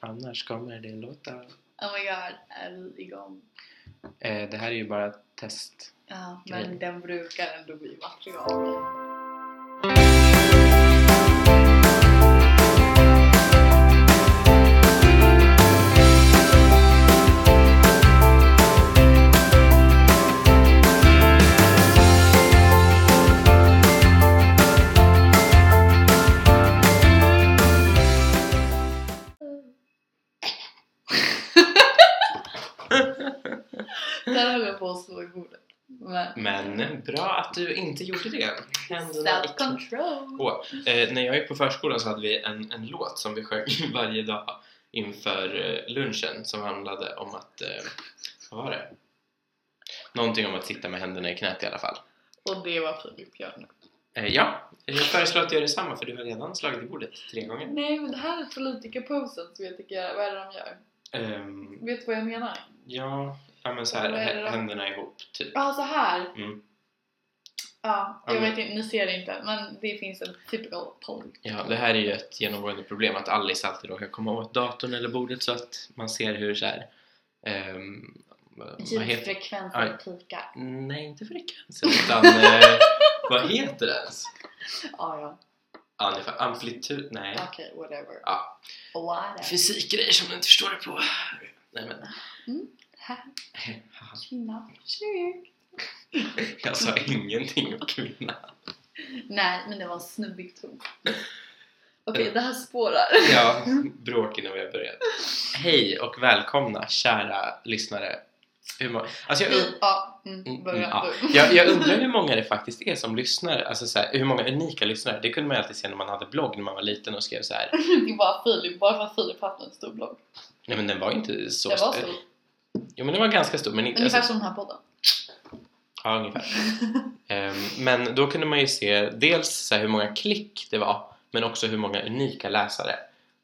annars kommer det låta. Oh my god, är vi igång? Eh, det här är ju bara ett test. Ja, Grej. men den brukar ändå bli material. Slå i bordet. Men... Men bra att du inte gjorde det. Händerna i kors. Self-control! Åh, eh, när jag gick på förskolan så hade vi en, en låt som vi sjöng varje dag inför eh, lunchen som handlade om att, eh, vad var det? Någonting om att sitta med händerna i knät i alla fall. Och det var Filip Björn. Eh, ja, jag föreslår att du gör detsamma för du har redan slagit i bordet tre gånger. Nej men det här är politikerposen som jag tycker, vad är det de gör? Ehm, Vet du vad jag menar? ja, ja, men så här, det hä- händerna ihop, typ. Ja, så här. Mm. Ja, Ja, jag men- vet inte, nu ser det inte men det finns en typical politiker. Ja, det här är ju ett genomgående problem att Alice alltid råkar komma åt datorn eller bordet så att man ser hur så här, ehm, vad heter Ljudfrekvensen pikar. Nej, inte frekvensen utan eh, vad heter det ens? Ja, ja. Ja, ungefär amplitud, nej. Okej, whatever. Ja. Whatever. Fysikgrejer som du inte förstår det på. Nej men, Här, kvinna. Snygg. jag sa ingenting om kvinna. Nej, men det var en snubbig ton. Okej, Mm. det här spårar. Ja, bråk innan vi har börjat. Hej och välkomna kära lyssnare. Hur må- alltså jag, und- Ja, mm, Mm, börja ja. jag, jag undrar hur många det faktiskt är som lyssnar, alltså så här, hur många unika lyssnare. Det kunde man ju alltid se när man hade blogg när man var liten och skrev så här. Det var Filip, bara för att Filip hade en stor blogg. Nej men den var inte så var stor. Jo men den var ganska stor men inte... Ungefär Alltså, som den här podden. ja ungefär. Ehm, men då kunde man ju se dels så här, hur många klick det var men också hur många unika läsare.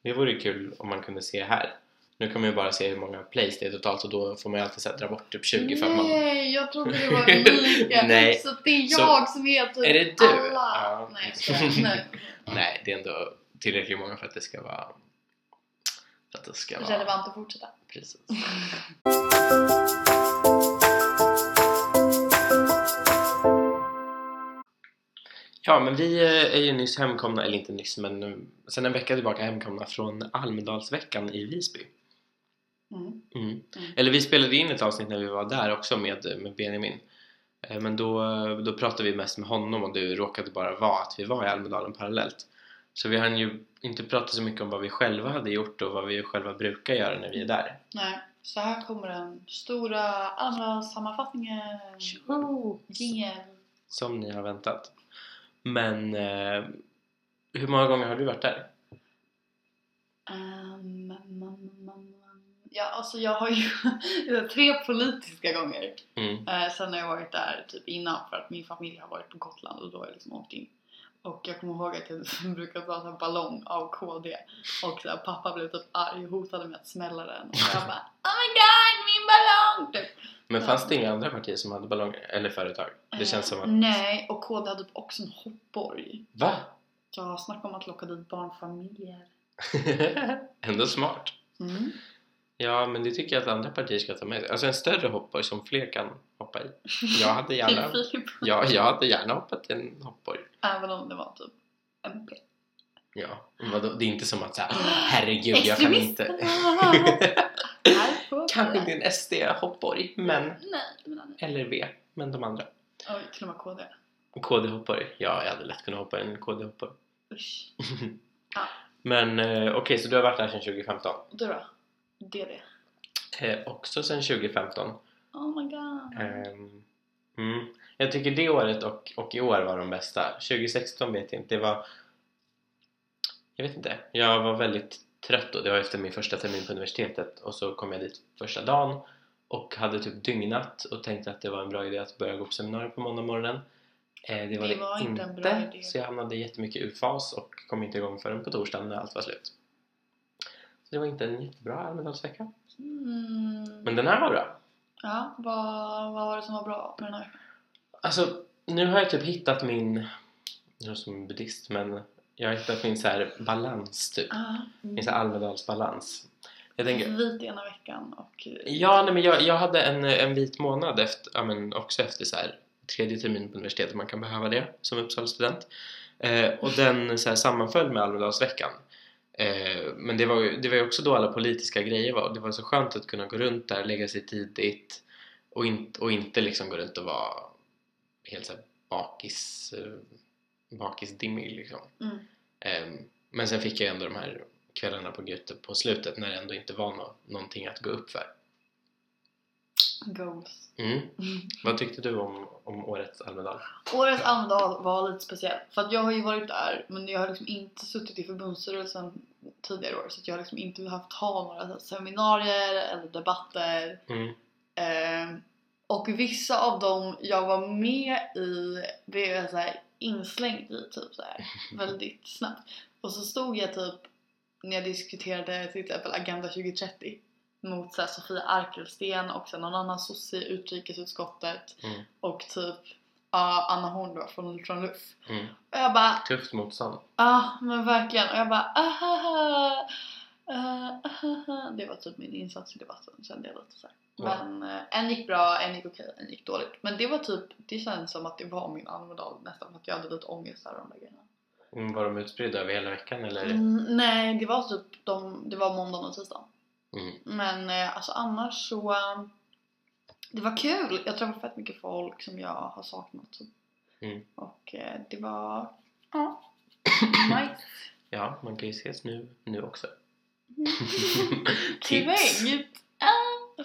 Det vore ju kul om man kunde se här. Nu kan man ju bara se hur många plays det är totalt och då får man ju alltid så här, dra bort typ 20 för man... Nej, jag trodde det var unika. Nej. Så det är Så- jag som är typ Är det du? alla. Ja. Nej, skojar. Nej. Nej, det är ändå tillräckligt många för att det ska vara... För att det ska vara... Relevant att fortsätta. Precis. Ja, men vi eh, är ju nyss hemkomna, eller inte nyss, men eh, sen en vecka tillbaka hemkomna från Almedalsveckan i Visby. Mm. Mm. Mm. Eller vi spelade in ett avsnitt när vi var där också med, med Benjamin. Eh, Men då, då pratade vi mest med honom och det råkade bara vara att vi var i Almedalen parallellt. Så vi hann ju inte prata så mycket om vad vi själva hade gjort och vad vi själva brukar göra när vi är där. Nej, så här kommer den stora andra sammanfattningen. Jingel. Som ni har väntat. Men eh, hur många gånger har du varit där? Um. Ja, alltså jag har ju tre politiska gånger. Mm. Eh, sen har jag varit där typ innan för att min familj har varit på Gotland och då har jag liksom åkt in. Och jag kommer ihåg att jag brukar ta en ballong av KD och så här, pappa blev typ arg och hotade med att smälla den. Och jag bara Oh my god, min ballong! Typ. Men fanns det inga andra partier som hade ballonger? Eller företag? Det känns Eh, som att... Nej, och KD hade typ också en hoppborg. Va? Ja, snacka om att locka dit barnfamiljer. Ändå smart. Mm. Ja, men det tycker jag att andra partier ska ta med sig. Alltså en större hoppborg som fler kan hoppa i. Jag hade gärna, ja, jag hade gärna hoppat i en hoppborg. Även om det var typ MP. Ja, vadå? det är inte som att säga herregud, jag kan inte... Kanske inte en SD-hoppborg, men... Nej, men. Eller V, men de andra. Oj, till och med KD. KD-hoppborg. Ja, jag hade lätt kunnat hoppa i en KD-hoppborg. Usch. Men eh, okej, så du har varit där sedan 2015? Och du då? DD. Eh, också sedan 2015. Oh my god. Ehm, mm. Jag tycker det året och, och i år var de bästa. 2016 vet jag inte. Det var... Jag vet inte. Jag var väldigt trött då. Det var efter min första termin på universitetet och så kom jag dit första dagen och hade typ dygnat och tänkte att det var en bra idé att börja gå på seminarium på måndag morgonen. Eh, det var Det det, var inte inte, en bra idé. så jag hamnade jättemycket ur fas och kom inte igång förrän på torsdagen när allt var slut. Så det var inte en jättebra Almedalsvecka. Mm. Men den här var bra. Ja, vad, vad var det som var bra med den här? Alltså, nu har jag typ hittat min... Jag är som buddhist, men Jag har hittat min så här balans typ. Ah, Min så här Almedalsbalans. Jag tänker, Vit ena veckan och... ja, nej, men jag, jag hade en, en vit månad efter, ja, men också efter så här, tredje termin på universitetet. Man kan behöva det som Uppsala-student. Eh, och den så här, sammanföll med Almedalsveckan. Eh, men det var, ju, det var ju också då alla politiska grejer var. Det var så skönt att kunna gå runt där, lägga sig tidigt och, in, och inte liksom gå runt och vara helt så här bakis, eh, bakisdimmig liksom. Mm. Ehm, men sen fick jag ändå de här kvällarna på Gute på slutet när det ändå inte var nå- någonting att gå upp för. Goals. Mm. Vad tyckte du om, om årets Almedal? Årets Almedal var lite speciell. För att jag har ju varit där men jag har liksom inte suttit i förbundsstyrelsen tidigare år. Så jag har liksom inte haft ha några här seminarier eller debatter. Mm. Ehm, och vissa av dem jag var med i blev jag så här inslängd i typ så här väldigt snabbt. Och så stod jag typ när jag diskuterade till exempel Agenda 2030 mot så här Sofia Arkelsten och sen någon annan sosse i utrikesutskottet Mm. och typ ja, Anna Horn då från, från LUF. Mm. Och jag bara Tufft motstånd. Ja, men verkligen. Och jag bara ahaha, uh, ahaha. Det var typ min insats i debatten kände jag lite så här. Men eh, en gick bra, en gick okej, en gick dåligt. Men det var typ, det känns som att det var min Almedal nästan för att jag hade lite ångest och de där grejerna. Mm, Var de utspridda över hela veckan eller? Mm, nej, det var typ de, det var måndagen och tisdagen. Mm. Men eh, alltså annars så eh, det var kul. Jag träffade fett mycket folk som jag har saknat. Mm. Och eh, det var ja, nice. Ja, man kan ju ses nu, nu också. Tips! Kränkt! Ah.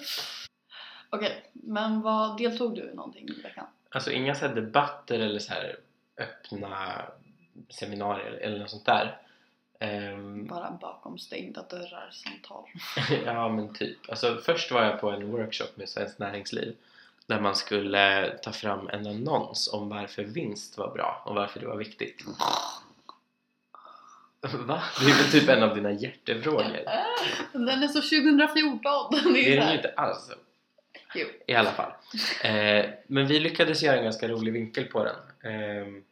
Okej, men vad deltog du i någonting i veckan? Alltså inga så debatter eller så här öppna seminarier eller något sånt där. Ehm, Bara bakom stängda dörrar samtal. ja men typ. Alltså först var jag på en workshop med Svenskt Näringsliv där man skulle ta fram en annons om varför vinst var bra och varför det var viktigt. Va? Det är väl typ en av dina hjärtefrågor? Den är så 2014! Det Det är är så den inte alls. Jo. I alla fall. Eh, men vi lyckades göra en ganska rolig vinkel på den. Ehm,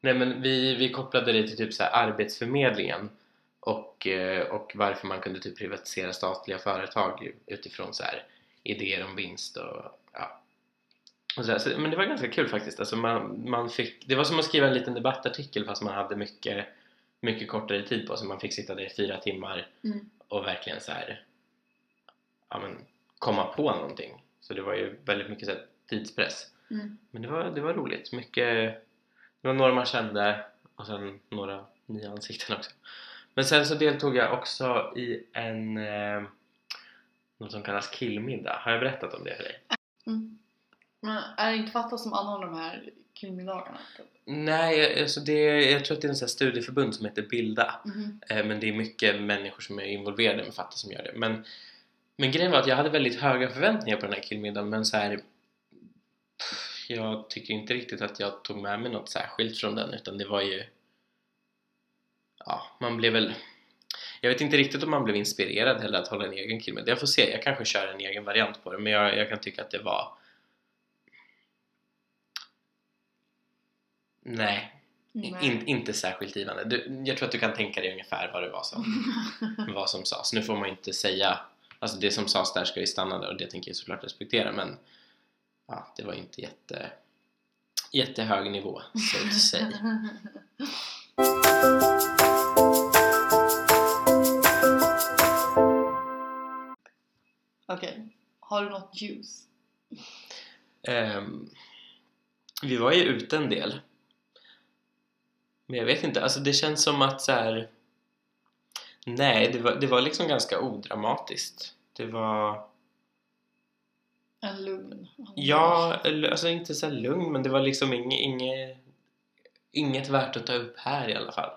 nej men vi, vi kopplade det till typ så här arbetsförmedlingen och, eh, och varför man kunde typ privatisera statliga företag utifrån så här idéer om vinst och ja. Och så så, men det var ganska kul faktiskt. Alltså man, man fick, det var som att skriva en liten debattartikel fast man hade mycket, mycket kortare tid på sig. Man fick sitta där i fyra timmar Mm. och verkligen så här, ja, men, komma på någonting. Så det var ju väldigt mycket så här, tidspress. Mm. Men det var, det var roligt. Mycket, det var några man kände och sen några nya ansikten också. Men sen så deltog jag också i en eh, något som kallas killmiddag. Har jag berättat om det för dig? Mm. Men är det inte Fatta som anordnar de här killmiddagarna? Typ? Nej, alltså det, jag tror att det är en sån här studieförbund som heter Bilda. Mhm. Eh, Men det är mycket människor som är involverade med Fatta som gör det. Men, men grejen var att jag hade väldigt höga förväntningar på den här killmiddagen men så här, Jag tycker inte riktigt att jag tog med mig något särskilt från den utan det var ju Ja, man blev väl Jag vet inte riktigt om man blev inspirerad heller att hålla en egen killmiddag. Jag får se, jag kanske kör en egen variant på det men jag, jag kan tycka att det var Nej, Nej. in, inte särskilt givande. Du, jag tror att du kan tänka dig ungefär vad det var som, vad som sades. Nu får man ju inte säga, alltså det som sades där ska ju stanna där och det tänker jag såklart respektera men ja, det var inte jätte, jättehög nivå, så att säga. Okej, har du något juice? Ehm, vi var ju ute en del. Men jag vet inte, alltså det känns som att så här. Nej, det var, det var liksom ganska odramatiskt. Det var... En lugn? Ja, alltså inte så lugn men det var liksom inget, inget, inget värt att ta upp här i alla fall.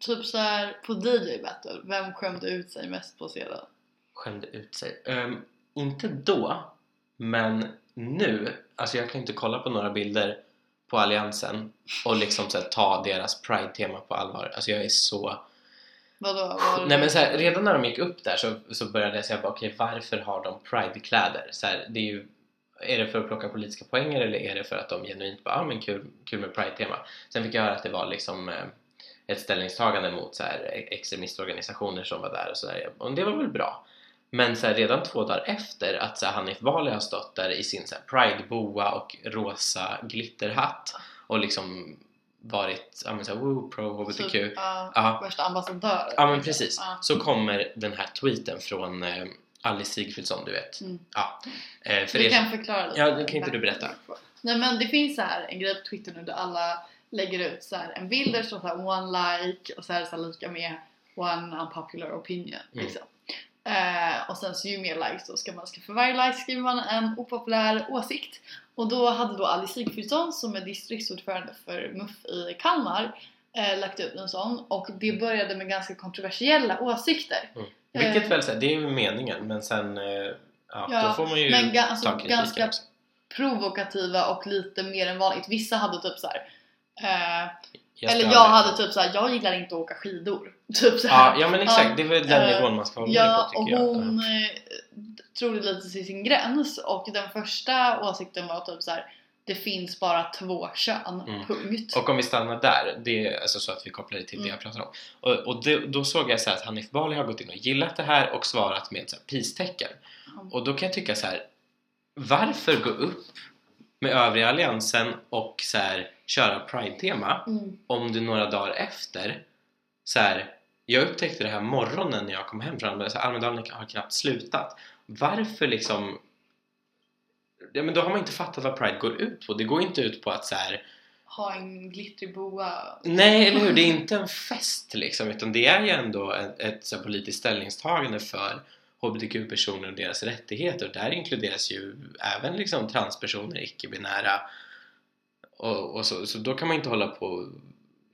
Typ så här på DJ Battle, vem skämde ut sig mest på scenen? Skämde ut sig. Ehm, inte då, men nu. Alltså jag kan inte kolla på några bilder på Alliansen och liksom så här, ta deras Pride-tema på allvar. Alltså jag är så... Vadå? Nej men så här, redan när de gick upp där så, så började jag säga bara okej varför har de Pride-kläder? Så här, det är ju är det för att plocka politiska poänger eller är det för att de genuint bara, ah, men kul, kul med Pride-tema? Sen fick jag höra att det var liksom eh, ett ställningstagande mot så här, e- extremistorganisationer som var där och sådär och det var väl bra. Men så här, redan två dagar efter att så här, Hanif Bali har stått där i sin Pride-boa och rosa glitterhatt och liksom varit ja, men så här, woo, pro HBTQ Typ, Ja. värsta ambassadör. Ja men precis. Så kommer den här tweeten från eh, Alice Sigfridsson, du vet. Mm. Ja. Eh, för Du er... kan förklara lite. Ja, det kan inte du berätta? Nej men det finns så här en grej på Twitter nu där alla lägger ut så här en bild där det står så här one like och så är det så här lika med one unpopular opinion. Mm. Liksom. Eh, och sen så ju mer likes då ska man ska för varje like skriver man en opopulär åsikt. Och då hade då Alice Sigfridsson som är distriktsordförande för MUF i Kalmar eh, lagt ut en sån och det började med ganska kontroversiella åsikter. Mm. Vilket Eh, väl så det är ju meningen men sen eh, ja, Ja, då får man ju men ga- alltså, ta ganska- också. provokativa och lite mer än vanligt. Vissa hade typ så här. Eh, Jag eller jag hade typ såhär, jag gillar inte att åka skidor. Typ så här. Ja, ja men exakt, det är väl den eh, nivån man ska hålla Ja, på och tycker jag. hon eh, trodde lite till sin gräns och den första åsikten var typ så här. Det finns bara två kön, Mm. punkt. Och om vi stannar där, det är alltså så att vi kopplar det till det Mm. jag pratar om. Och, och det, då såg jag så här att Hanif Bali har gått in och gillat det här och svarat med här peace-tecken. Mm. Och då kan jag tycka så här. Varför gå upp med övriga alliansen och så här, köra Pride-tema Mm. om du några dagar efter så här, jag upptäckte det här morgonen när jag kom hem från Almedalen, Almedalen har knappt slutat. Varför liksom Ja men då har man inte fattat vad Pride går ut på. Det går inte ut på att så här, Ha en glittrig boa. Nej, eller hur? Det är inte en fest liksom, utan det är ju ändå ett, ett så här, politiskt ställningstagande för HBTQ-personer och deras rättigheter. Och där inkluderas ju även liksom transpersoner, icke-binära och, och så, så då kan man inte hålla på och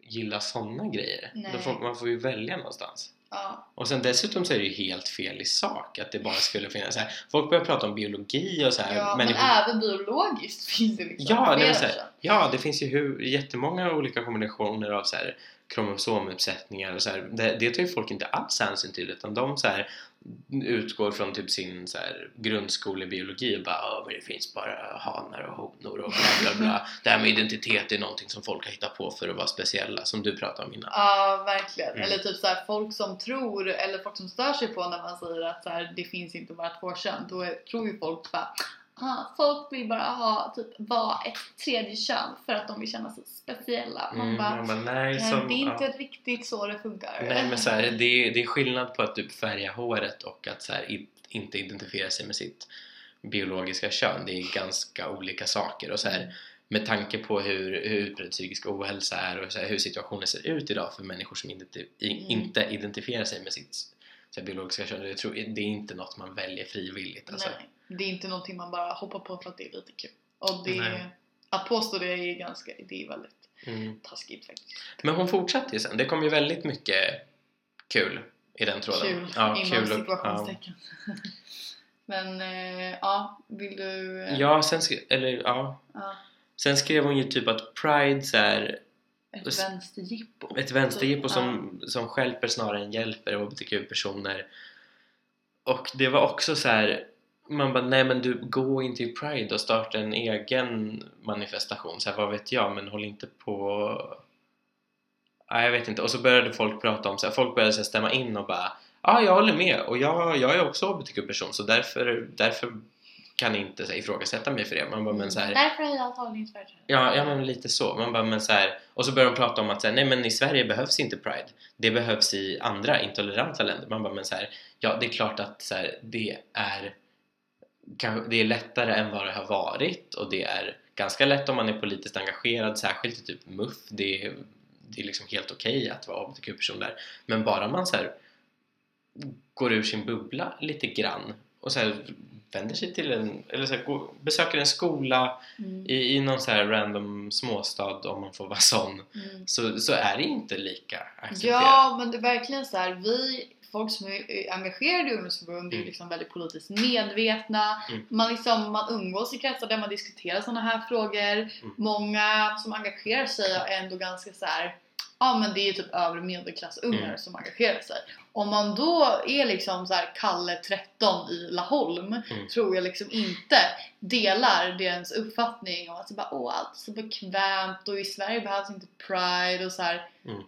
gilla sådana grejer. Får, man får ju välja någonstans. Ja. Och sen dessutom så är det ju helt fel i sak att det bara skulle finnas så här. Folk börjar prata om biologi och så här. ja, men människor- även biologiskt finns det liksom Ja, det så här, ja, det finns ju hur, jättemånga olika kombinationer av så här, kromosomuppsättningar och så här, det, det tar ju folk inte alls hänsyn till utan de så här, utgår från typ sin så här, grundskolebiologi och bara men det finns bara hanar och honor och bla bla bla. Det här med identitet är någonting som folk har hittat på för att vara speciella som du pratade om innan. Ja, verkligen. Mm. Eller typ så här, folk som tror, eller folk som stör sig på när man säger att så här, det finns inte bara två kön. Då tror ju folk bara ah, folk vill bara ha, typ, vara ett tredje kön för att de vill känna sig speciella. Man Mm, bara, bara, nej, "Nej, som, det är inte ja. riktigt så det funkar. nej men så här, det, är, det är skillnad på att typ färga håret och att så här, inte identifiera sig med sitt biologiska kön. Det är ganska olika saker och så här, med tanke på hur, hur utbredd psykisk ohälsa är och så här, hur situationen ser ut idag för människor som inte, inte identifierar sig med sitt så biologiska kön. Jag tror, det är inte något man väljer frivilligt. Alltså. Nej, det är inte någonting man bara hoppar på för att det är lite kul. Och det, Nej. att påstå det är ganska, det är väldigt Mm. taskigt faktiskt. Men hon fortsatte ju sen. Det kom ju väldigt mycket kul i den tråden. Kul, Ja, inom kul situationstecken. Men eh, ja, vill du... eh, Ja, sen, skrev, eller, ja. ja, sen skrev hon ju typ att Pride så här, ett vänsterjippo. ett vänsterjippo Ja. som, som stjälper snarare än hjälper HBTQ-personer. Och det var också så här. Man bara, nej men du, gå inte i Pride och starta en egen manifestation. Så här, vad vet jag, men håll inte på... Nej, jag vet inte. Och så började folk prata om, så här, folk började så här, stämma in och bara, ja, jag håller med och jag, jag är också HBTQ-person så därför, därför kan inte så här, ifrågasätta mig för det. Man bara, men så här, Därför har jag tagit för Ja, ja men lite så. Man bara, men så här, och så börjar de prata om att så här, nej men i Sverige behövs inte Pride. Det behövs i andra intoleranta länder. Man bara, men så här, ja det är klart att så här, det är det är lättare än vad det har varit och det är ganska lätt om man är politiskt engagerad, särskilt i typ MUF. Det är, det är liksom helt okej att vara HBTQ-person där. Men bara man så här, går ur sin bubbla lite grann och så här, vänder sig till en, eller så här, går, besöker en skola Mm. i, i någon så här random småstad om man får vara sån Mm. så, så är det inte lika accepterat. Ja, men det är verkligen så här, vi folk som är engagerade i ungdomsförbund är Mm. liksom väldigt politiskt medvetna. Mm. Man, liksom, man umgås i kretsar där man diskuterar sådana här frågor. Mm. Många som engagerar sig är ändå ganska så här. Ja men det är typ övre medelklassungar Mm. som engagerar sig. Om man då är liksom så här Kalle 13 i Laholm Mm. tror jag liksom inte delar deras uppfattning om att så bara, åh allt är så bekvämt och i Sverige behövs inte pride och så här. Mm.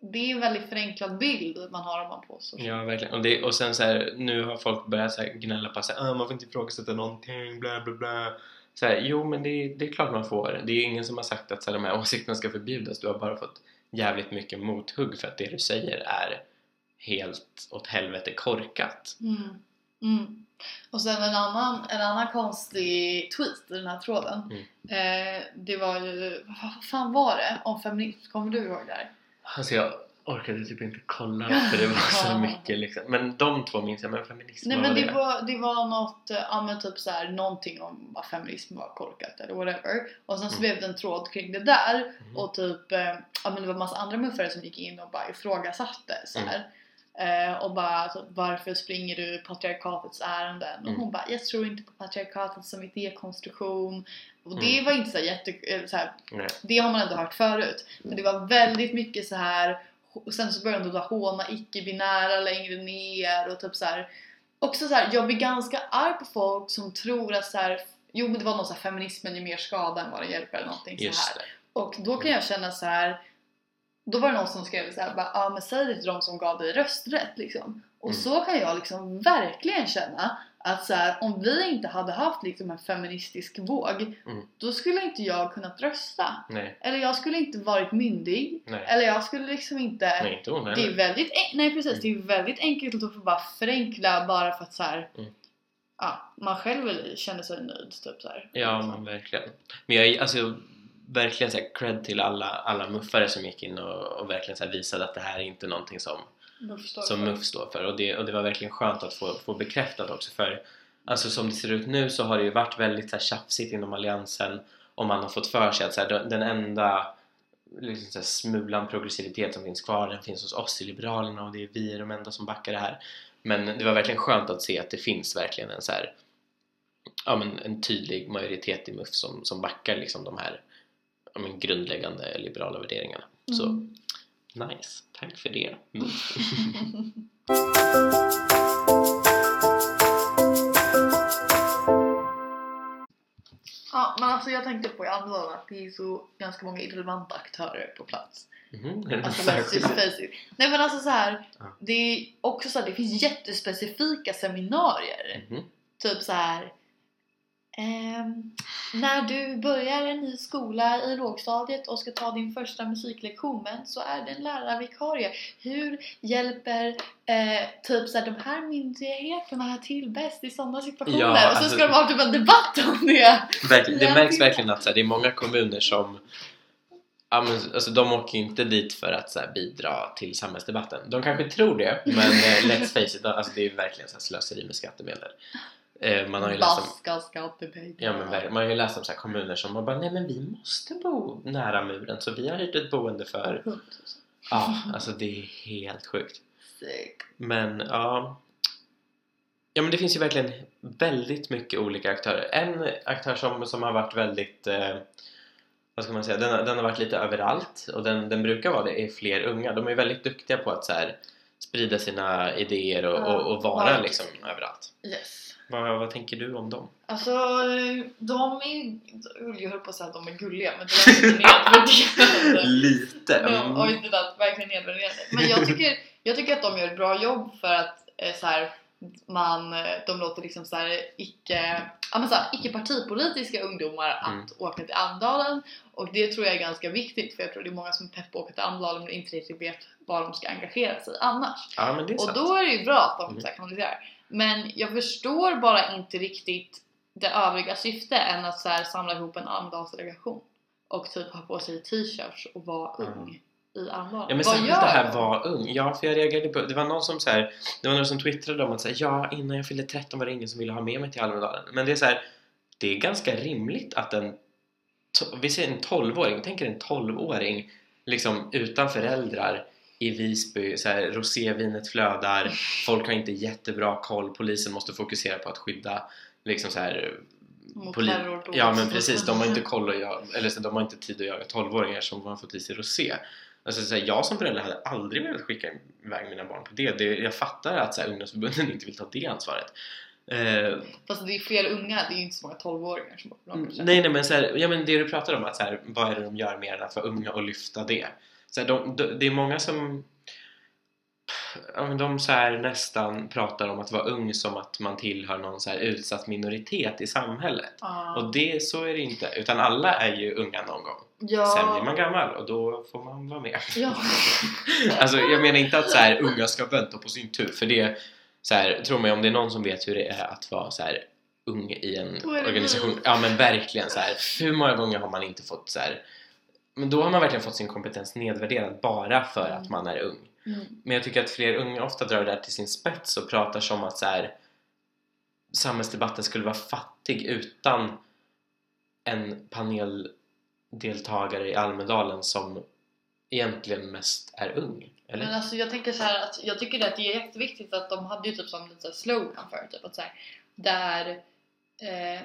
Det är en väldigt förenklad bild man har om man påstår. Ja, verkligen. Och, det, och sen så här, nu har folk börjat så här gnälla på att ah, man får inte ifrågasätta någonting, bla bla bla. Så här, jo, men det, det är klart man får. Det är ingen som har sagt att så här, de här åsikterna ska förbjudas. Du har bara fått jävligt mycket mothugg för att det du säger är helt åt helvete korkat. Mm. Mm. Och sen en annan, en annan konstig tweet i den här tråden. Mm. Eh, det var ju, vad fan var det om feminism? Kommer du ihåg det här? Alltså jag orkade typ inte kolla för det var så mycket liksom. Men de två minns jag, men feminism, Nej vad men var det var, det var något, eh, ja men typ såhär någonting om att feminism var korkat eller whatever. Och sen så Mm. blev det en tråd kring det där Mm. och typ, eh, ja men det var massa andra muffare som gick in och bara ifrågasatte så Mm. Eh, och bara typ, varför springer du patriarkatets ärenden? Och Mm. hon bara, jag tror inte på patriarkatet som idékonstruktion. Och det Mm. var inte så jätte, eh, så här, det har man ändå hört förut. Men det var väldigt mycket så här och sen så började hon då håna icke-binära längre ner och typ så här. Också så här, jag blir ganska arg på folk som tror att så här, jo men det var någon så här feminismen gör mer skada än vad den hjälper eller någonting så Just här. det. Och då kan jag känna så här. Då var det någon som skrev så här, bara, ja men säg det till de som gav dig rösträtt liksom. Och Mm. så kan jag liksom verkligen känna att så här, om vi inte hade haft liksom en feministisk våg Mm. då skulle inte jag kunnat rösta. Nej, Eller jag skulle inte varit myndig. nej. Eller jag skulle liksom inte... Nej, inte hon det är väldigt, nej precis, det är väldigt enkelt att få bara förenkla bara för att så här, Mm. ja, man själv känner sig nöjd typ så här. Ja, men verkligen. Men jag alltså verkligen så här cred till alla, alla muffare som gick in och, och verkligen så visade att det här är inte någonting som, som. MUF står för och det, och det var verkligen skönt att få, få bekräftat också för alltså som det ser ut nu så har det ju varit väldigt så här tjafsigt inom alliansen och man har fått för sig att så här, den- enda liksom så här, smulan progressivitet som finns kvar den finns hos oss i Liberalerna och det är vi de enda som backar det här men det var verkligen skönt att se att det finns verkligen en så här ja, men en tydlig majoritet i MUF som, som backar liksom de här ja, men grundläggande liberala värderingarna så Mm. nice, tack för det MUF. Ja men alltså jag tänkte på i Almedalen att det är så ganska många irrelevanta aktörer på plats. Något Alltså. Nej men alltså så här, Ja. det är också så här, det finns jättespecifika seminarier. Mhm. Typ så här. Ehm, när du börjar en ny skola i lågstadiet och ska ta din första musiklektion så är det en lärarvikarie. Hur hjälper eh, typ så här, de här myndigheterna till bäst i sådana situationer? Ja, och så alltså- ska de ha typ en debatt om det! Verkligen, det märks verkligen att här, det är många kommuner som ja, men, alltså, de åker ju inte dit för att här, bidra till samhällsdebatten. De kanske tror det, men eh, let's face it, alltså, det är verkligen så här, slöseri med skattemedel. Eh, man har ju läst om Baska skattepengar. Ja men man har ju läst om så här kommuner som har bara nej men vi måste bo nära muren så vi har hyrt ett boende för Ja, alltså det är helt sjukt. Sick. Men ja Ja men det finns ju verkligen väldigt mycket olika aktörer. En aktör som, som har varit väldigt eh, vad ska man säga, den, har- den har varit lite överallt och den, den brukar vara det, är fler unga. De är väldigt duktiga på att så här, sprida sina idéer och, och, och vara- liksom överallt. Yes. Vad, vad tänker du om dem? Alltså, de är... Jag höll på att säga att de är gulliga, men det lät lite nedvärderande. Lite! Mm. Oj, det lät verkligen nedvärderande. Men jag tycker, jag tycker att de gör ett bra jobb för att eh, så här, man, de låter liksom så här, icke, ja, men så här, icke partipolitiska ungdomar att Mm. åka till Almedalen och det tror jag är ganska viktigt för jag tror det är många som är pepp på att åka till Almedalen men inte riktigt vet var de ska engagera sig annars. Ja men det är Och sant. då är det ju bra att de Mm. kanaliserar. Men jag förstår bara inte riktigt det övriga syftet än att så här samla ihop en Almedalsdelegation och typ ha på sig t-shirts och vara ung i Almedalen. Ja men Vad särskilt det här var ung. Ja för jag reagerade på, det var någon som så här, det var någon som twittrade om att säga ja innan jag fyllde 13 var det ingen som ville ha med mig till Almedalen. Men det är så här, det är ganska rimligt att en, vi säger en 12-åring, tänk er en 12-åring liksom utan föräldrar i Visby, så här, rosévinet flödar, folk har inte jättebra koll, polisen måste fokusera på att skydda liksom så här poli-. Ja men precis, de har inte koll att jaga, eller så, de har inte tid att jaga 12-åringar som har fått i sig rosé. Alltså, så här, jag som förälder hade aldrig velat skicka iväg mina barn på det. det jag fattar att så här, ungdomsförbunden inte vill ta det ansvaret. Eh, Fast det är fler unga, det är ju inte så många 12-åringar som åker. Nej, nej men, så här, ja, men det du pratar om, att så här, vad är det de gör mer än att vara unga och lyfta det? Så här, de, de, det är många som de så här, nästan pratar om att vara ung som att man tillhör någon så här, utsatt minoritet i samhället. Ja. Och det, så är det inte, utan alla är ju unga någon gång. ja. Sen blir man gammal och då får man vara med. Ja. Alltså jag menar inte att så här, unga ska vänta på sin tur för det så här, tro mig om det är någon som vet hur det är att vara så här, ung i en organisation ja men verkligen så här, hur många gånger har man inte fått så här, men då har man verkligen fått sin kompetens nedvärderad bara för att Mm. man är ung Mm. men jag tycker att fler unga ofta drar det där till sin spets och pratar som att så här, samhällsdebatten skulle vara fattig utan en paneldeltagare i Almedalen som egentligen mest är ung. Eller? Men alltså jag tänker så att jag tycker att det är jätteviktigt att de hade ju typ som lite slogan för typ att så här, där eh,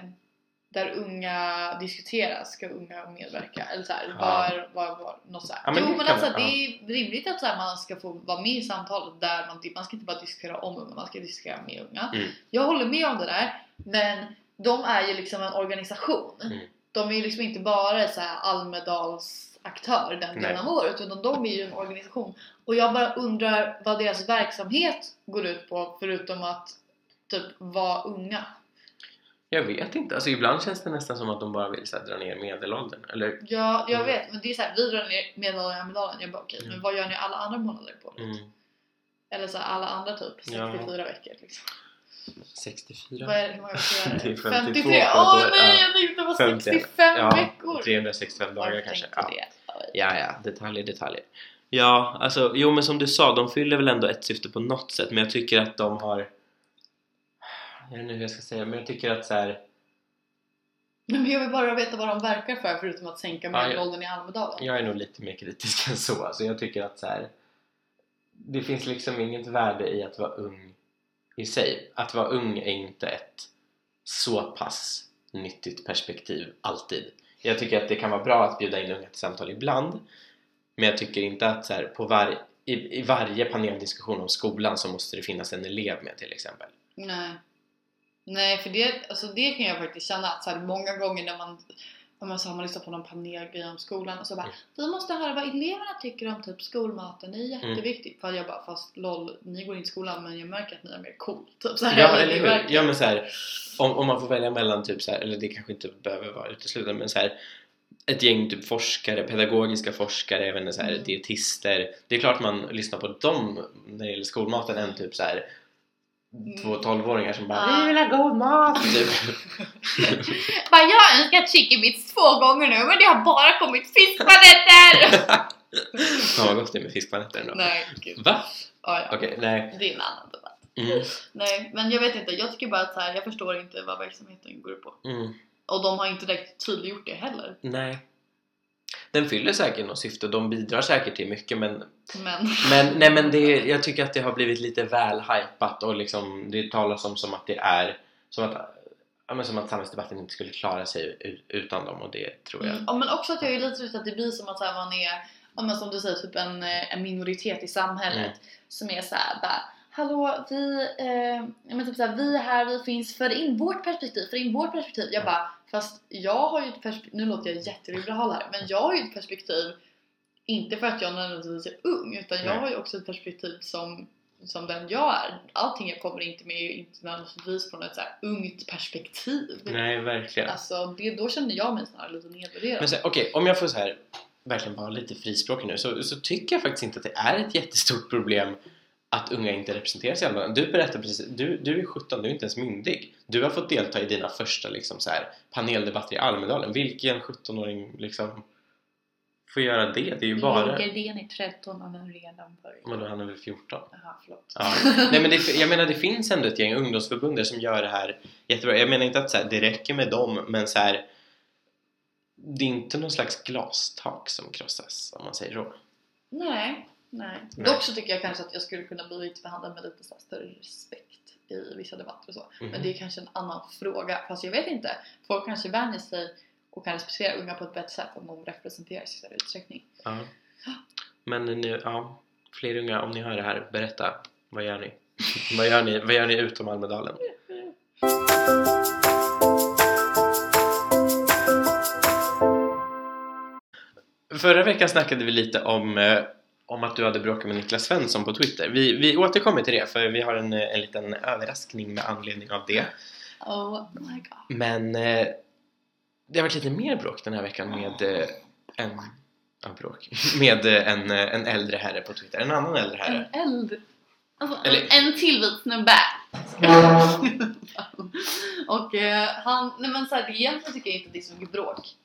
där unga diskuterar ska unga medverka eller så här, Ja. var, var, var, något så här. Ja, men jo men alltså det är rimligt att så här, man ska få vara med i samtalet där man, man ska inte bara diskutera om unga, man ska diskutera med unga. Mm. Jag håller med om det där men de är ju liksom en organisation. Mm. De är ju liksom inte bara så här Almedals aktör den delen av året utan de är ju en organisation. Och jag bara undrar vad deras verksamhet går ut på förutom att typ vara unga. Jag vet inte, alltså ibland känns det nästan som att de bara vill så här, dra ner medelåldern eller Ja, jag Mm. vet men det är såhär, vi drar ner medelåldern i Almedalen. Jag bara okej, men Mm. vad gör ni alla andra månader på? mm, Eller så här, alla andra typ 64 Ja. veckor liksom. 64 Vad är det, hur många veckor är Det är det? 52 53! på Åh år. nej, Ja. jag tänkte det var 50. 65 Ja, veckor! 365 dagar Jag kanske ja. det. Ja, ja, detaljer, detaljer Ja, alltså, jo men som du sa, de fyller väl ändå ett syfte på något sätt men jag tycker att de har jag vet inte hur jag ska säga, men jag tycker att så här, Men jag vill bara veta vad de verkar för förutom att sänka Ja, ja. medelåldern i Almedalen. jag är nog lite mer kritisk än så. Alltså jag tycker att så här, det finns liksom inget värde i att vara ung i sig. Att vara ung är inte ett så pass nyttigt perspektiv alltid. Jag tycker att det kan vara bra att bjuda in unga till samtal ibland men jag tycker inte att så här, på var, i, i varje paneldiskussion om skolan så måste det finnas en elev med till exempel. Nej. Nej, för det, alltså det kan jag faktiskt känna att så här, många gånger när man om man så har man lyssnat på någon panelgrej om skolan och så bara Mm. Vi måste höra vad eleverna tycker om typ skolmaten, det är Mm. jätteviktigt. För jag bara fast LOL, ni går inte i skolan men jag märker att ni är mer cool. Typ så här, Ja, eller hur? Ja, men så här, om, om man får välja mellan typ så här, eller det kanske inte behöver vara uteslutande, men så här, ett gäng typ forskare, pedagogiska forskare, inte, så här, Mm. dietister. Det är klart man lyssnar på dem när det gäller skolmaten än typ så här två tolvåringar som bara Ja. Vi vill ha god mat! Typ. Bara, jag har önskat chicken bits två gånger nu men det har bara kommit fiskpanetter! Fan vad gott det är med fiskpanetter ändå. Nej, gud. Va? Ja, ja. Okej, nej. Det är en annan debatt. Mm, Nej, men jag vet inte. Jag tycker bara att så här, jag förstår inte vad verksamheten går ut på. mm, Och de har inte direkt tydliggjort det heller. nej. Den fyller säkert något syfte och de bidrar säkert till mycket men Men... Men, nej, men det, jag tycker att det har blivit lite väl hypat och liksom, det talas om som att det är som att, ja, men som att samhällsdebatten inte skulle klara sig utan dem och det tror jag. Mm. Ja, men också att jag är lite rädd att det blir som att här, man är, ja, men som du säger, typ en, eh, en minoritet i samhället Mm. som är så här, bara Hallå, vi, eh, men typ så här, vi är här, vi finns, för in vårt perspektiv, för in vårt perspektiv. Jag bara, fast jag har ju ett perspektiv, nu låter jag jätteliberal här, men jag har ju ett perspektiv inte för att jag nödvändigtvis är ung, utan jag Nej. har ju också ett perspektiv som, som den jag är. Allting jag kommer inte med är ju inte nödvändigtvis från ett så här ungt perspektiv. Nej, verkligen. Alltså, det, då känner jag mig snarare lite nedvärderad. Okej, om jag får så här verkligen vara lite frispråkig nu så, så tycker jag faktiskt inte att det är ett jättestort problem att unga inte representeras i Almedalen. Du berättade precis, du, du är 17, du är inte ens myndig. Du har fått delta i dina första liksom, så här, paneldebatter i Almedalen. Vilken 17-åring liksom får göra det? Det är ju bara... Gardén är 13 och den redan börjat. Men då han är väl 14? Jaha, förlåt. Ja. Nej men det, jag menar det finns ändå ett gäng ungdomsförbund som gör det här jättebra. Jag menar inte att så här, det räcker med dem men så här, det är inte någon slags glastak som krossas om man säger så. Nej, nej. Nej. Dock så tycker jag kanske att jag skulle kunna bli behandlad med lite större respekt. i vissa debatter och så. Mhm. Men det är kanske en annan fråga. Fast jag vet inte. Folk kanske vänjer sig och kan respektera unga på ett bättre sätt om de representeras i större utsträckning. Ja. Men nu, ja, fler unga, om ni hör det här, berätta. Vad gör ni? vad, gör ni vad gör ni utom Almedalen? Förra veckan snackade vi lite om, eh, om att du hade bråkat med Niklas Svensson på Twitter. Vi, vi återkommer till det för vi har en, en liten överraskning med anledning av det. Oh my god. Men eh, det har varit lite mer bråk den här veckan med eh, en, ja, bråk. med eh, en, eh, en äldre herre på Twitter. En annan äldre herre. En eld. Alltså Eller- en, till vit snubbe. och han, nej men såhär, egentligen tycker jag inte att det är så mycket bråk.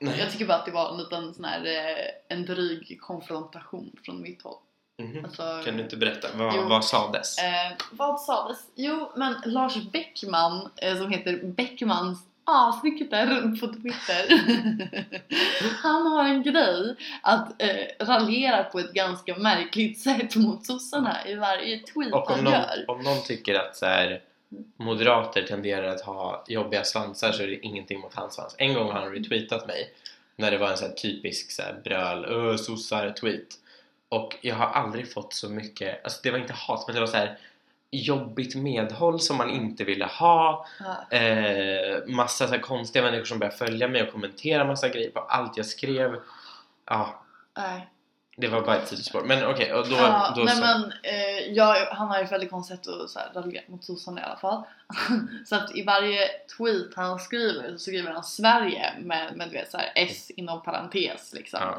Nej. Jag tycker bara att det var en liten sån här, eh, en dryg konfrontation från mitt håll. Mhm. Alltså, Kan du inte berätta? Vad, Jo. vad sades? Eh, vad sades? Jo, men Lars Bäckman eh, som heter Bäckmans asnykter på Twitter. han har en grej att eh, raljera på ett ganska märkligt sätt mot sossarna i varje tweet Och om han någon, gör. om någon tycker att så här, moderater tenderar att ha jobbiga svansar så är det ingenting mot hans svans. En gång har han retweetat mig när det var en så här typisk så här bröl, öh sossar tweet. Och jag har aldrig fått så mycket, alltså det var inte hat men det var så här jobbigt medhåll som man inte ville ha. Ja. Eh, massa så här konstiga människor som började följa mig och kommentera massa grejer på allt jag skrev. Ja, Nej. Det var bara ett sidospår. Men okej, och då, ja, då nej så. men eh, jag, han har ju ett väldigt konstigt sätt att så här, raljera mot sossarna i alla fall. så att i varje tweet han skriver så skriver han Sverige med, med du vet, så här, S inom parentes liksom. Ja.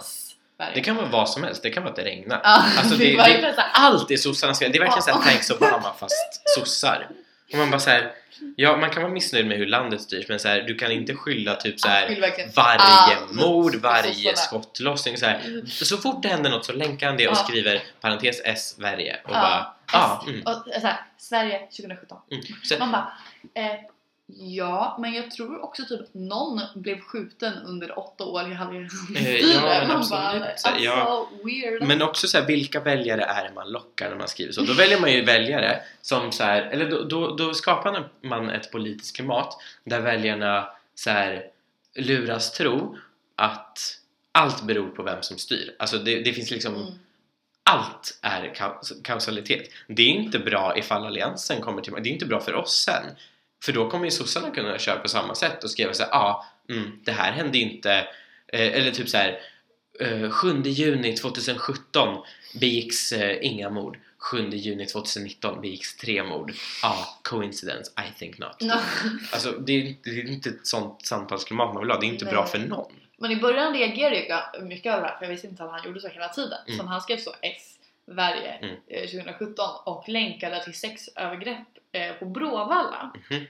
Sverige. Det kan vara vad som helst, det kan vara att det regnar. Ja, Alltså det det, det, allt är sossarnas fel. Det är verkligen såhär Ja. thanks Obama fast sossar. Och man bara såhär, ja man kan vara missnöjd med hur landet styrs men så här, du kan inte skylla typ så här varje allt mord, på varje skottlossning så här. Så fort det händer något så länkar han det och Ja. skriver parentes S Sverige och Ja. bara ja, S- mm, och, så här, Sverige 2017. mm. Så, Man bara, eh, ja, men jag tror också typ att någon blev skjuten under åtta år i Alliansens Eh, styre. ja, men Man absolut. bara, här, alltså ja. weird. Men också så här, vilka väljare är det man lockar när man skriver så? Då väljer man ju väljare som så här, eller då, då, då skapar man ett politiskt klimat där väljarna så här, luras tro att allt beror på vem som styr. Alltså det, det finns liksom, Mm. allt är kaus- kausalitet. Det är inte bra ifall alliansen kommer till Det är inte bra för oss sen. För då kommer ju sossarna kunna köra på samma sätt och skriva så här, ja, ah, mm, det här hände inte, eh, eller typ så här, eh, 7 juni 2017 begicks eh, inga mord. 7 juni 2019 begicks tre mord. Ja, ah, coincidence, I think not. No. Alltså det är, det är inte ett sånt samtalsklimat man vill ha, det är inte bra Nej. för någon. Men i början reagerade jag mycket över det här för jag visste inte att han gjorde så hela tiden. Mm. Så han skrev så S Sverige Mm. eh, 2017 och länkade till sexövergrepp eh, på Bråvalla. Mhm.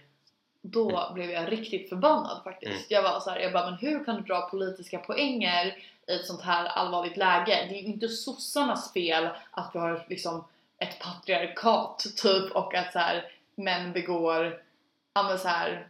Då blev jag riktigt förbannad faktiskt. Mm. Jag var så här, jag bara, men hur kan du dra politiska poänger i ett sånt här allvarligt läge? Det är ju inte sossarnas fel att vi har liksom ett patriarkat typ och att så här, män begår ja, men så här,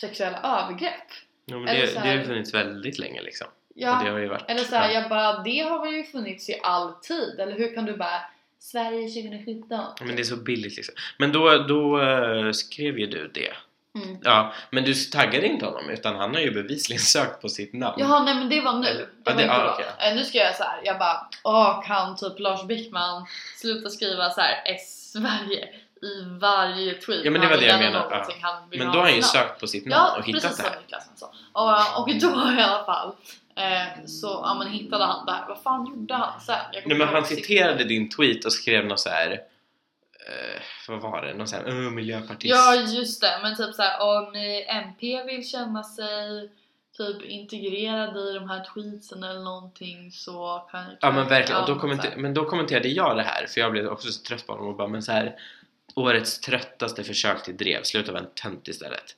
sexuella övergrepp. Jo, men Eller det, så det här- har ju funnits väldigt länge liksom. Ja, varit... eller så här, ja. jag bara, det har ju funnits i all tid. Eller hur kan du bara, Sverige 2017? Men det är så billigt liksom. Men då, då eh, skrev ju du det. Mm. Ja, men du taggade inte honom utan han har ju bevisligen sökt på sitt namn. Jaha, nej men det var nu. Det ja, var det- ja, då. okej. Eh, Nu ska jag så här, jag bara, åh kan typ Lars Bäckman sluta skriva så här S-Sverige i varje tweet Ja, men det var det jag menade, vill Men då har han ju namn. sökt på sitt namn Ja, och hittat precis det som här. Niklas sa. Och, och då i alla fall eh, så ja, men hittade han det här. Vad fan gjorde han sen? Nej men han citerade din tweet och skrev något så här. Eh, vad var det? Någon sån här uh, miljöpartist. Ja just det, men typ såhär om MP vill känna sig typ integrerad i de här tweetsen eller någonting så kan Ja men verkligen, och då kommenter- men då kommenterade jag det här för jag blev också så trött på honom och bara men så här Årets tröttaste försök till drev, sluta vara en tönt istället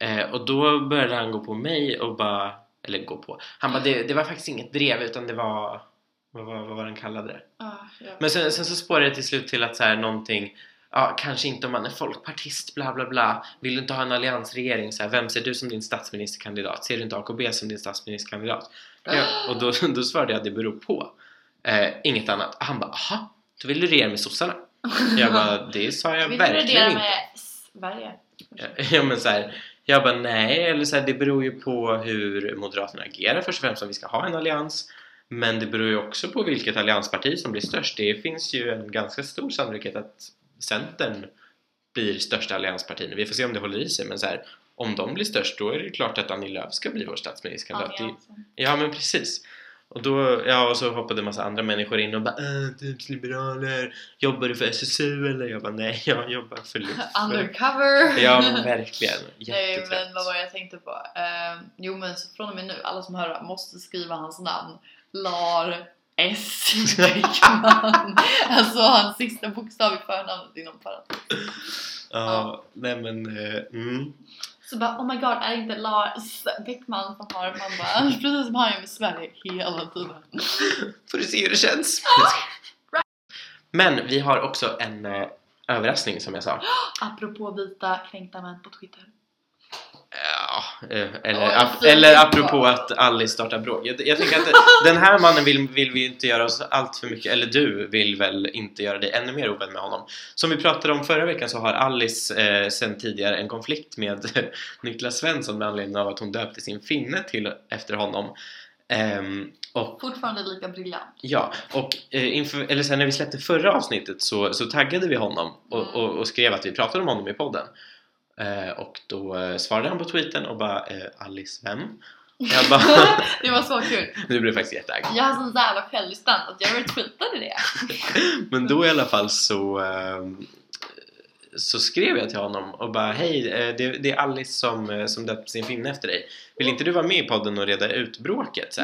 eh, Och då började han gå på mig och bara, eller gå på Han bara det, det var faktiskt inget drev utan det var vad, var- vad var den kallade det? Ah, ja. Men sen, sen så spårade det till slut till att så här någonting Ja, kanske inte om man är folkpartist, bla bla bla. Vill du inte ha en alliansregering? Så här, vem ser du som din statsministerkandidat? Ser du inte AKB som din statsministerkandidat? Ja, och då, då svarade jag att det beror på. Eh, inget annat. Han bara, aha, då vill du regera med sossarna? Jag bara, det sa jag verkligen inte. med Sverige. Ja men så här, jag bara nej, eller så här, det beror ju på hur Moderaterna agerar först och främst om vi ska ha en allians. Men det beror ju också på vilket alliansparti som blir störst. Det finns ju en ganska stor sannolikhet att Centern blir största alliansparti nu. Vi får se om det håller i sig men så här, om de blir störst då är det klart att Annie Lööf ska bli vår statsministerkandidat. Alliansen. Ja men precis. Och då, ja och så hoppade en massa andra människor in och bara äh, typ liberaler, jobbar du för SSU eller? Jag bara nej, jag jobbar för Luft. Undercover! Ja men verkligen, Nej men vad var det jag tänkte på? Eh, jo men så från och med nu, alla som hör måste skriva hans namn. Lar S. Bäckman. alltså hans sista bokstav i förnamnet inom parentes. Ja, nej men, eh, mm. Så bara oh my god, är det inte Lars Bäckman som har? Man bara precis som han gör med Sverige hela tiden. Får du se hur det känns. Men vi har också en eh, överraskning som jag sa. Apropå vita kränkta män på Twitter. Ja, eh, eller, Ja, ap- fint. eller apropå att Alice startar bråk. Jag, jag tänker att den här mannen vill, vill vi inte göra oss allt för mycket, eller du vill väl inte göra dig ännu mer ovän med honom. Som vi pratade om förra veckan så har Alice eh, sen tidigare en konflikt med Niklas Svensson med anledning av att hon döpte sin finne till efter honom. Ehm, och Fortfarande lika briljant. Ja, och eh, inför, eller sen när vi släppte förra avsnittet så, så taggade vi honom och, och, och skrev att vi pratade om honom i podden. Eh, och då eh, svarade han på tweeten och bara eh, Alice vem? Jag bara, det var så kul. nu blev jag faktiskt jättearg. Jag har sån jävla självdistans att jag retweetade det. Men då i alla fall så så skrev jag till honom och bara hej, det, det är Alice som, som döpt sin finne efter dig. Vill inte du vara med i podden och reda ut bråket? Så?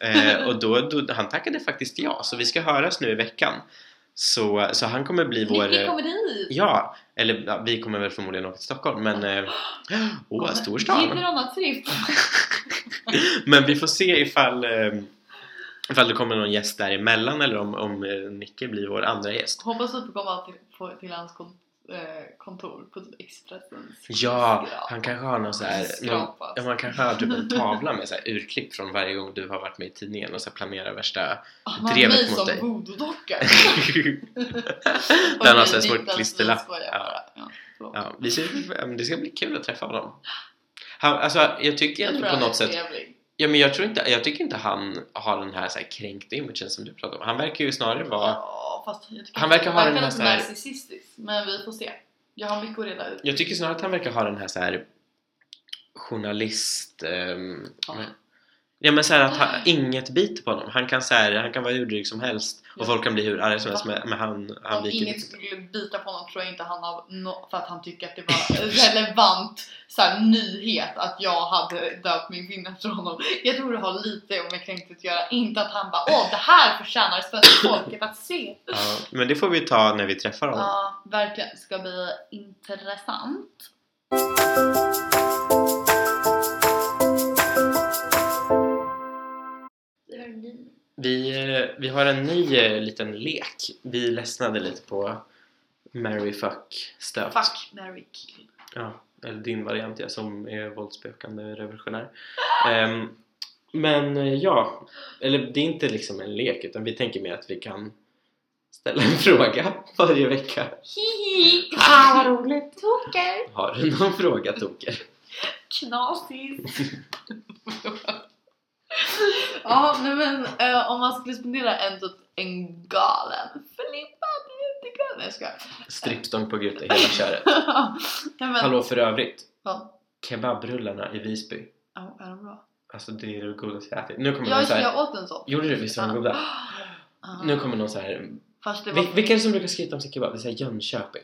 Eh, och då, då, han tackade faktiskt ja, så vi ska höras nu i veckan. Så, så han kommer bli vår... Nicky kommer dit! Ja, eller ja, vi kommer väl förmodligen åka till Stockholm men... eh, Åh, oh, stor stad! Gibberona Trift! Men vi får se ifall, eh, ifall det kommer någon gäst däremellan eller om, om eh, Nicke blir vår andra gäst. Hoppas att du kommer till, på, till hans kon, eh, kontor på typ Expressens Ja, han kanske har någon så här, någon, ja, man kanske har typ en tavla med så här urklipp från varje gång du har varit med i tidningen och så planerar värsta Han har drevet mig mot som dig. voodoo-docka! Den har Okej, så här Niklas, klisterlapp. Ja. det ska bli kul att träffa honom. Han, alltså, jag tycker ändå på han något sätt trevlig. Ja men jag tror inte, jag tycker inte han har den här, så här kränkta imagen som du pratar om. Han verkar ju snarare vara Ja, fast jag tycker Han verkar ha den här så här- narcissistisk. Men vi får se. Jag har mycket att reda ut. Jag tycker snarare att han verkar ha den här så här journalist... ehm, Ja. Ja men så här att han, inget biter på honom. Han kan, så här, han kan vara hur dryg som helst och folk kan bli hur arga som helst men, han, han Om inget inte. skulle bita på honom tror jag inte han har no- för att han tycker att det var relevant så här, nyhet att jag hade döpt min finne efter honom. Jag tror det har lite med kränkthet att göra, inte att han bara åh det här förtjänar svenska folket att se. Ja, men det får vi ta när vi träffar honom. Ja, verkligen. Det ska bli intressant. Vi, eh, vi har en ny eh, liten lek. Vi ledsnade lite på Mary Fuck stöt. Fuck, marry, kill. Ja, eller din variant ja, som är våldsbejakande revolutionär. Ehm, men eh, ja, eller det är inte liksom en lek utan vi tänker mer att vi kan ställa en fråga varje vecka. Hihi! Ah, vad roligt! Toker! Har du någon fråga Toker? Knasigt! ja, nej men eh, om man skulle spendera en typ en galen flippad utekväll. Nej jag skojar. Strippstång på Gute, hela köret. nej, men, Hallå för övrigt, Vad? kebabrullarna i Visby. Ja, är de bra? Alltså det är det godaste jag ätit. Nu kommer Jag, någon så här, jag åt en sån. Gjorde du? Visst var de goda? Ah. Nu kommer någon så här. Fast det var... Vil- vilka är det som brukar skryta om sin kebab? Det är så här Jönköping.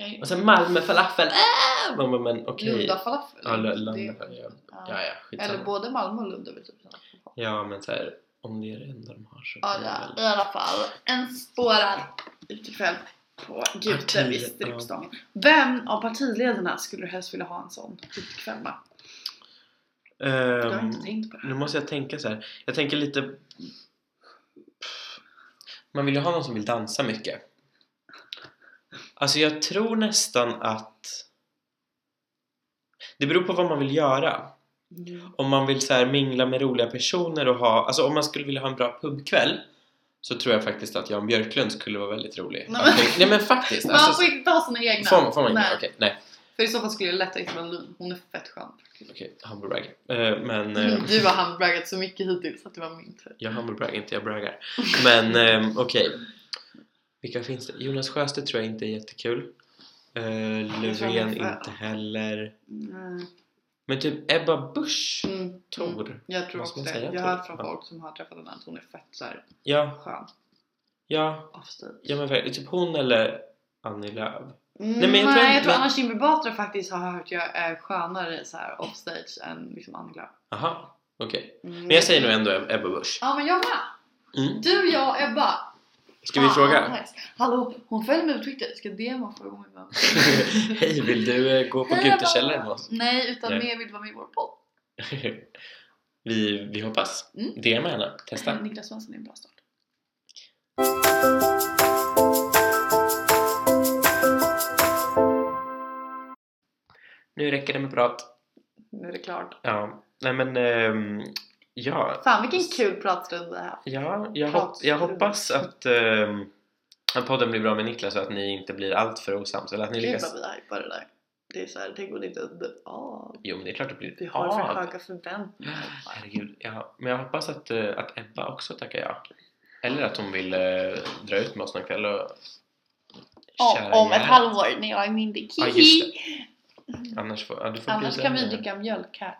Jag- Och sen Malmö falafel. Äh! Man bara, men okej. Lunda falafel. Ja, Lunda falafel. Ja, ja. ja, ja skitsamma. Eller både Malmö och Lund är väl typ samma. Ja, men så här, om det är det enda de har så Ja, ja, väl- i alla fall. En spårad utekväll på Gute vid Strippstången. Vem av partiledarna skulle du helst vilja ha en sån utekväll med? Jag har inte tänkt på det nu måste jag tänka så här. Jag tänker lite... Man vill ju ha någon som vill dansa mycket. Alltså jag tror nästan att... Det beror på vad man vill göra. Mm. Om man vill så här mingla med roliga personer och ha... Alltså om man skulle vilja ha en bra pubkväll så tror jag faktiskt att Jan Björklund skulle vara väldigt rolig. Nej, men- Nej men faktiskt! Man Alltså, får inte ta sina egna. får, får man? Nej. Okej, nej. För i så fall skulle jag lätta Isabella Lund. Hon är fett skön. Okej, humble brag. Eh, men... eh, Du har handbraggat så mycket hittills att det var min tur. Jag humble brag, inte jag braggar. Men ehm, okej. Vilka finns det? Jonas Sjöstedt tror jag inte är jättekul. Uh, Löfven inte heller. Mm. Men typ Ebba Busch. Mm. Tor. Jag tror också det. Jag har hört från folk som har träffat henne att hon är fett såhär Ja, skön. ja, Offstage. ja men verkligen. Typ hon eller Annie Lööf. Mm, Nej, men jag tror nej, jag tror men- Anna Kinberg Batra faktiskt har hört jag är skönare så här offstage än liksom Annie Lööf. Aha, okej. Mm. Men jag säger nog ändå Ebba Busch. Ja men jag med! Mm. Du, jag och Ebba. Ska vi fråga? nice. Hallå, hon följer mig på Twitter. Ska DMa fråga om vill Hej, vill du gå på Gutekällaren med oss? Nej, utan Nej. mer vill vara med i vår podd. vi, vi hoppas. Mm. DMa gärna. Testa. Niklas Svensson är en bra start. Nu räcker det med prat. Nu är det klart. Ja, nej men ehm, ja. Fan vilken kul pratstund det här. Ja, jag, hopp, jag hoppas att, att podden blir bra med Niklas och att ni inte blir allt för osams eller att ni Gud lyckas... vad vi hypar det där. Det är såhär, tänk om det inte är av. Jo men det är klart det blir Vi har för höga förväntningar. Herregud, ja. Men jag hoppas att, eh, att Ebba också tackar ja. Eller att hon vill eh, dra ut med oss någon kväll och köra Om, om ett halvår när jag är myndig. Ja, just Annars får, ja, du får Annars kan vi dricka mjölk här.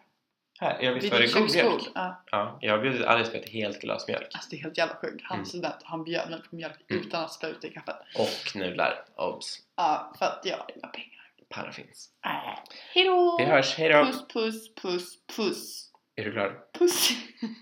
Här, jag visst var det god mjölk? Ja. Ja, jag har bjudit Alice på ett helt glas mjölk. Alltså det är helt jävla sjukt. Han Mm. student han bjöd mig på mjölk Mm. utan att spä ut det i kaffet. Och nudlar. Obs! Ja, för att jag har inga pengar. Paraffins. Äh. Hejdå! Vi hörs, hejdå! Puss, puss, puss, puss. Är du klar? Puss!